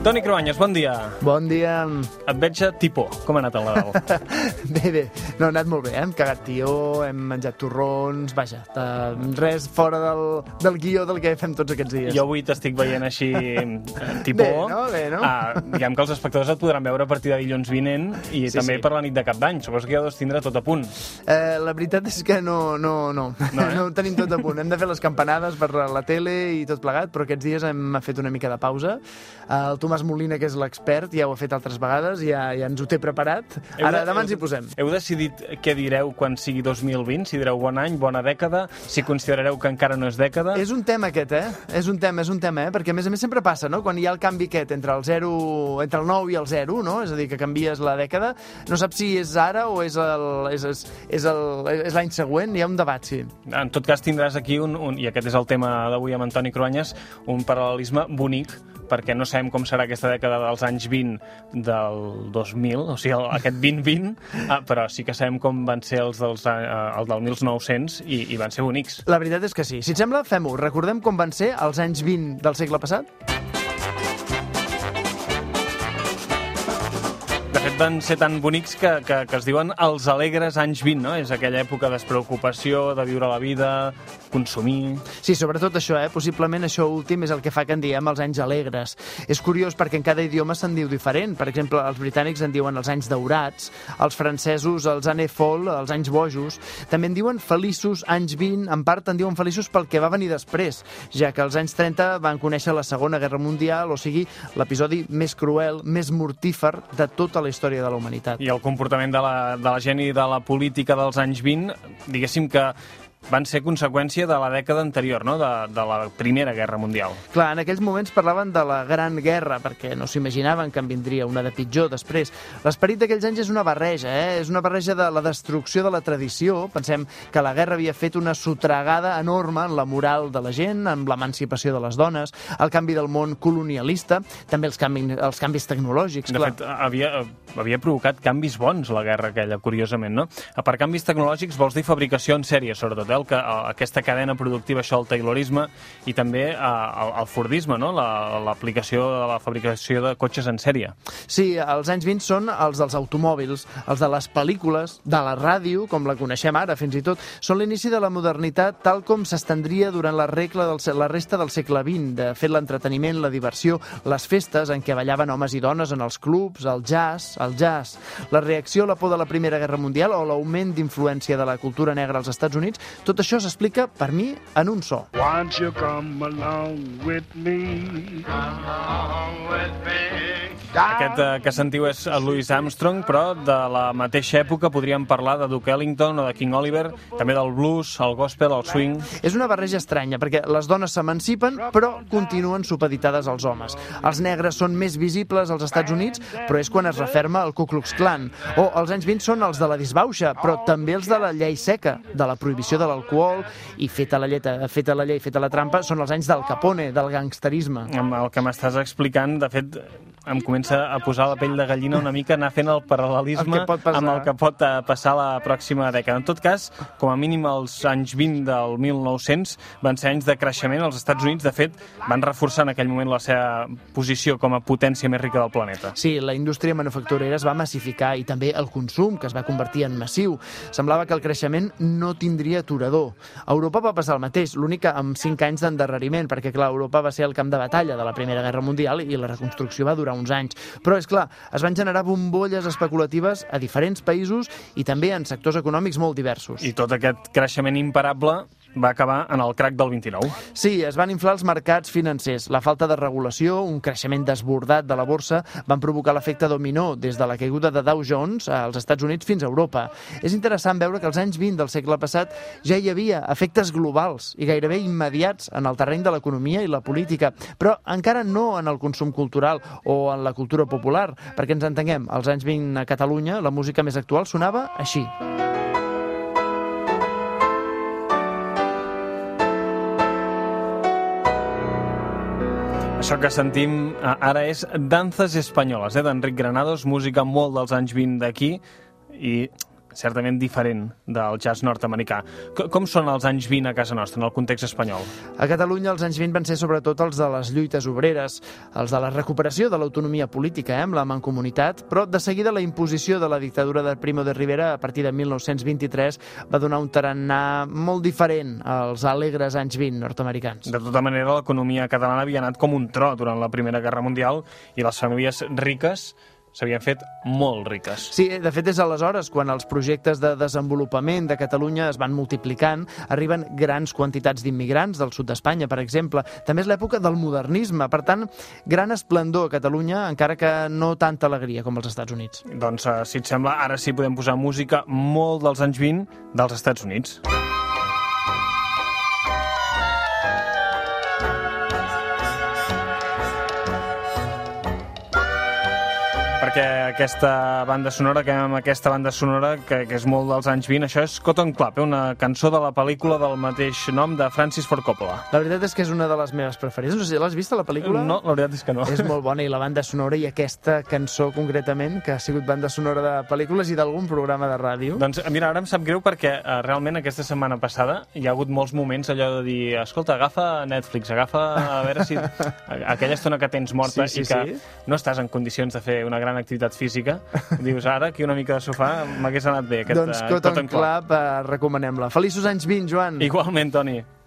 Toni Cruanyes, bon dia. Bon dia. Et veig a tipó. Com ha anat el Nadal? bé, bé. No, ha anat molt bé. eh? Hem cagat tió, hem menjat torrons... Vaja, eh, res fora del, del guió del que fem tots aquests dies. jo avui t'estic veient així tipó. Bé, no? Bé, no? Ah, diguem que els espectadors et podran veure a partir de dilluns vinent i Sí, també sí. per la nit de cap d'any. Suposo que ja ho deus tindre tot a punt. Eh, la veritat és que no, no, no. No, eh? no ho tenim tot a punt. Hem de fer les campanades per la tele i tot plegat, però aquests dies hem fet una mica de pausa. El Tomàs Molina, que és l'expert, ja ho ha fet altres vegades, ja, ja ens ho té preparat. Ara, de- demà heu- ens hi posem. Heu decidit què direu quan sigui 2020? Si direu bon any, bona dècada? Si considerareu que encara no és dècada? És un tema aquest, eh? És un tema, és un tema, eh? Perquè a més a més sempre passa, no? Quan hi ha el canvi aquest entre el 0, entre el 9 i el 0, no? És a dir, que canvies la dècada, no saps si és ara o és el- és, és, és el- és l'any següent, hi ha un debat, sí. En tot cas, tindràs aquí, un, un, i aquest és el tema d'avui amb Antoni Cruanyes, un paral·lelisme bonic perquè no sabem com serà aquesta dècada dels anys 20 del 2000, o sigui, el, aquest 2020, ah, però sí que sabem com van ser els, dels, eh, els del 1900 i, i van ser bonics. La veritat és que sí. Si et sembla, fem-ho. Recordem com van ser els anys 20 del segle passat? Van ser tan bonics que, que, que es diuen els alegres anys 20, no? És aquella època de despreocupació, de viure la vida, consumir... Sí, sobretot això, eh? Possiblement això últim és el que fa que en diem els anys alegres. És curiós perquè en cada idioma se'n diu diferent. Per exemple, els britànics en diuen els anys daurats, els francesos els années folles, els anys bojos. També en diuen feliços anys 20, en part en diuen feliços pel que va venir després, ja que els anys 30 van conèixer la Segona Guerra Mundial, o sigui, l'episodi més cruel, més mortífer de tota la història de la humanitat. I el comportament de la, de la gent i de la política dels anys 20, diguéssim que van ser conseqüència de la dècada anterior, no? de, de la Primera Guerra Mundial. Clar, en aquells moments parlaven de la Gran Guerra, perquè no s'imaginaven que en vindria una de pitjor després. L'esperit d'aquells anys és una barreja, eh? és una barreja de la destrucció de la tradició. Pensem que la guerra havia fet una sotregada enorme en la moral de la gent, en l'emancipació de les dones, el canvi del món colonialista, també els, canvi, els canvis tecnològics. De clar. fet, havia, havia provocat canvis bons la guerra aquella, curiosament, no? Part canvis tecnològics vols dir fabricació en sèrie, sobretot, eh? el que, eh, aquesta cadena productiva, això, el taylorisme, i també eh, el, el fordisme, no? La- L'aplicació de la fabricació de cotxes en sèrie. Sí, els anys 20 són els dels automòbils, els de les pel·lícules, de la ràdio, com la coneixem ara fins i tot, són l'inici de la modernitat tal com s'estendria durant la, regla del, la resta del segle XX. De fet, l'entreteniment, la diversió, les festes en què ballaven homes i dones en els clubs, el jazz, el jazz, la reacció a la por de la Primera Guerra Mundial o l'augment d'influència de la cultura negra als Estats Units, tot això s'explica, per mi, en un so. Won't you come along with me? Aquest eh, que sentiu és el Louis Armstrong, però de la mateixa època podríem parlar de Duke Ellington o de King Oliver, també del blues, el gospel, el swing... És una barreja estranya, perquè les dones s'emancipen, però continuen supeditades als homes. Els negres són més visibles als Estats Units, però és quan es referma el Ku Klux Klan. O els anys 20 són els de la disbauxa, però també els de la llei seca, de la prohibició de l'alcohol, i feta la, lleta, feta la llei, feta la trampa, són els anys del Capone, del gangsterisme. Amb el que m'estàs explicant, de fet, em comença a posar la pell de gallina una mica, anar fent el paral·lelisme El amb el que pot eh, passar la pròxima dècada. En tot cas, com a mínim els anys 20 del 1900 van ser anys de creixement. Els Estats Units, de fet, van reforçar en aquell moment la seva posició com a potència més rica del planeta. Sí, la indústria manufacturera es va massificar i també el consum, que es va convertir en massiu. Semblava que el creixement no tindria aturador. A Europa va passar el mateix, l'únic amb 5 anys d'endarreriment, perquè, clar, Europa va ser el camp de batalla de la Primera Guerra Mundial i la reconstrucció va durar uns anys. Però, és clar, es van generar bombolles especulatives a diferents països i també en sectors econòmics molt diversos. I tot aquest creixement imparable va acabar en el crac del 29. Sí, es van inflar els mercats financers. La falta de regulació, un creixement desbordat de la borsa, van provocar l'efecte dominó des de la caiguda de Dow Jones als Estats Units fins a Europa. És interessant veure que als anys 20 del segle passat ja hi havia efectes globals i gairebé immediats en el terreny de l'economia i la política, però encara no en el consum cultural o en la cultura popular, perquè ens entenguem, als anys 20 a Catalunya la música més actual sonava així. Això que sentim eh, ara és Danzas Espanyoles, eh, d'Enric Granados, música molt dels anys 20 d'aquí, i certament diferent del jazz nord-americà. Com són els anys 20 a casa nostra, en el context espanyol? A Catalunya els anys 20 van ser sobretot els de les lluites obreres, els de la recuperació de l'autonomia política, eh, amb la mancomunitat, però de seguida la imposició de la dictadura de Primo de Rivera a partir de 1923 va donar un tarannà molt diferent als alegres anys 20 nord-americans. De tota manera, l'economia catalana havia anat com un tro durant la Primera Guerra Mundial i les famílies riques s'havien fet molt riques. Sí, de fet és aleshores quan els projectes de desenvolupament de Catalunya es van multiplicant, arriben grans quantitats d'immigrants del sud d'Espanya, per exemple. També és l'època del modernisme, per tant, gran esplendor a Catalunya, encara que no tanta alegria com als Estats Units. Doncs, eh, si et sembla, ara sí podem posar música molt dels anys 20 dels Estats Units. Perquè aquesta banda sonora, que amb aquesta banda sonora, que, que és molt dels anys 20, això és Cotton Club, eh? una cançó de la pel·lícula del mateix nom de Francis Ford Coppola. La veritat és que és una de les meves preferides. No sé si l'has vist, la pel·lícula? No, la veritat és que no. És molt bona, i la banda sonora i aquesta cançó concretament, que ha sigut banda sonora de pel·lícules i d'algun programa de ràdio. Doncs mira, ara em sap greu perquè eh, realment aquesta setmana passada hi ha hagut molts moments allò de dir escolta, agafa Netflix, agafa a veure si aquella estona que tens morta Sí, sí, i que sí. no estàs en condicions de fer una gran activitat física, dius ara aquí una mica de sofà m'hagués anat bé aquest doncs eh, Cotton Club, eh, recomanem-la. Feliços anys 20, Joan! Igualment, Toni.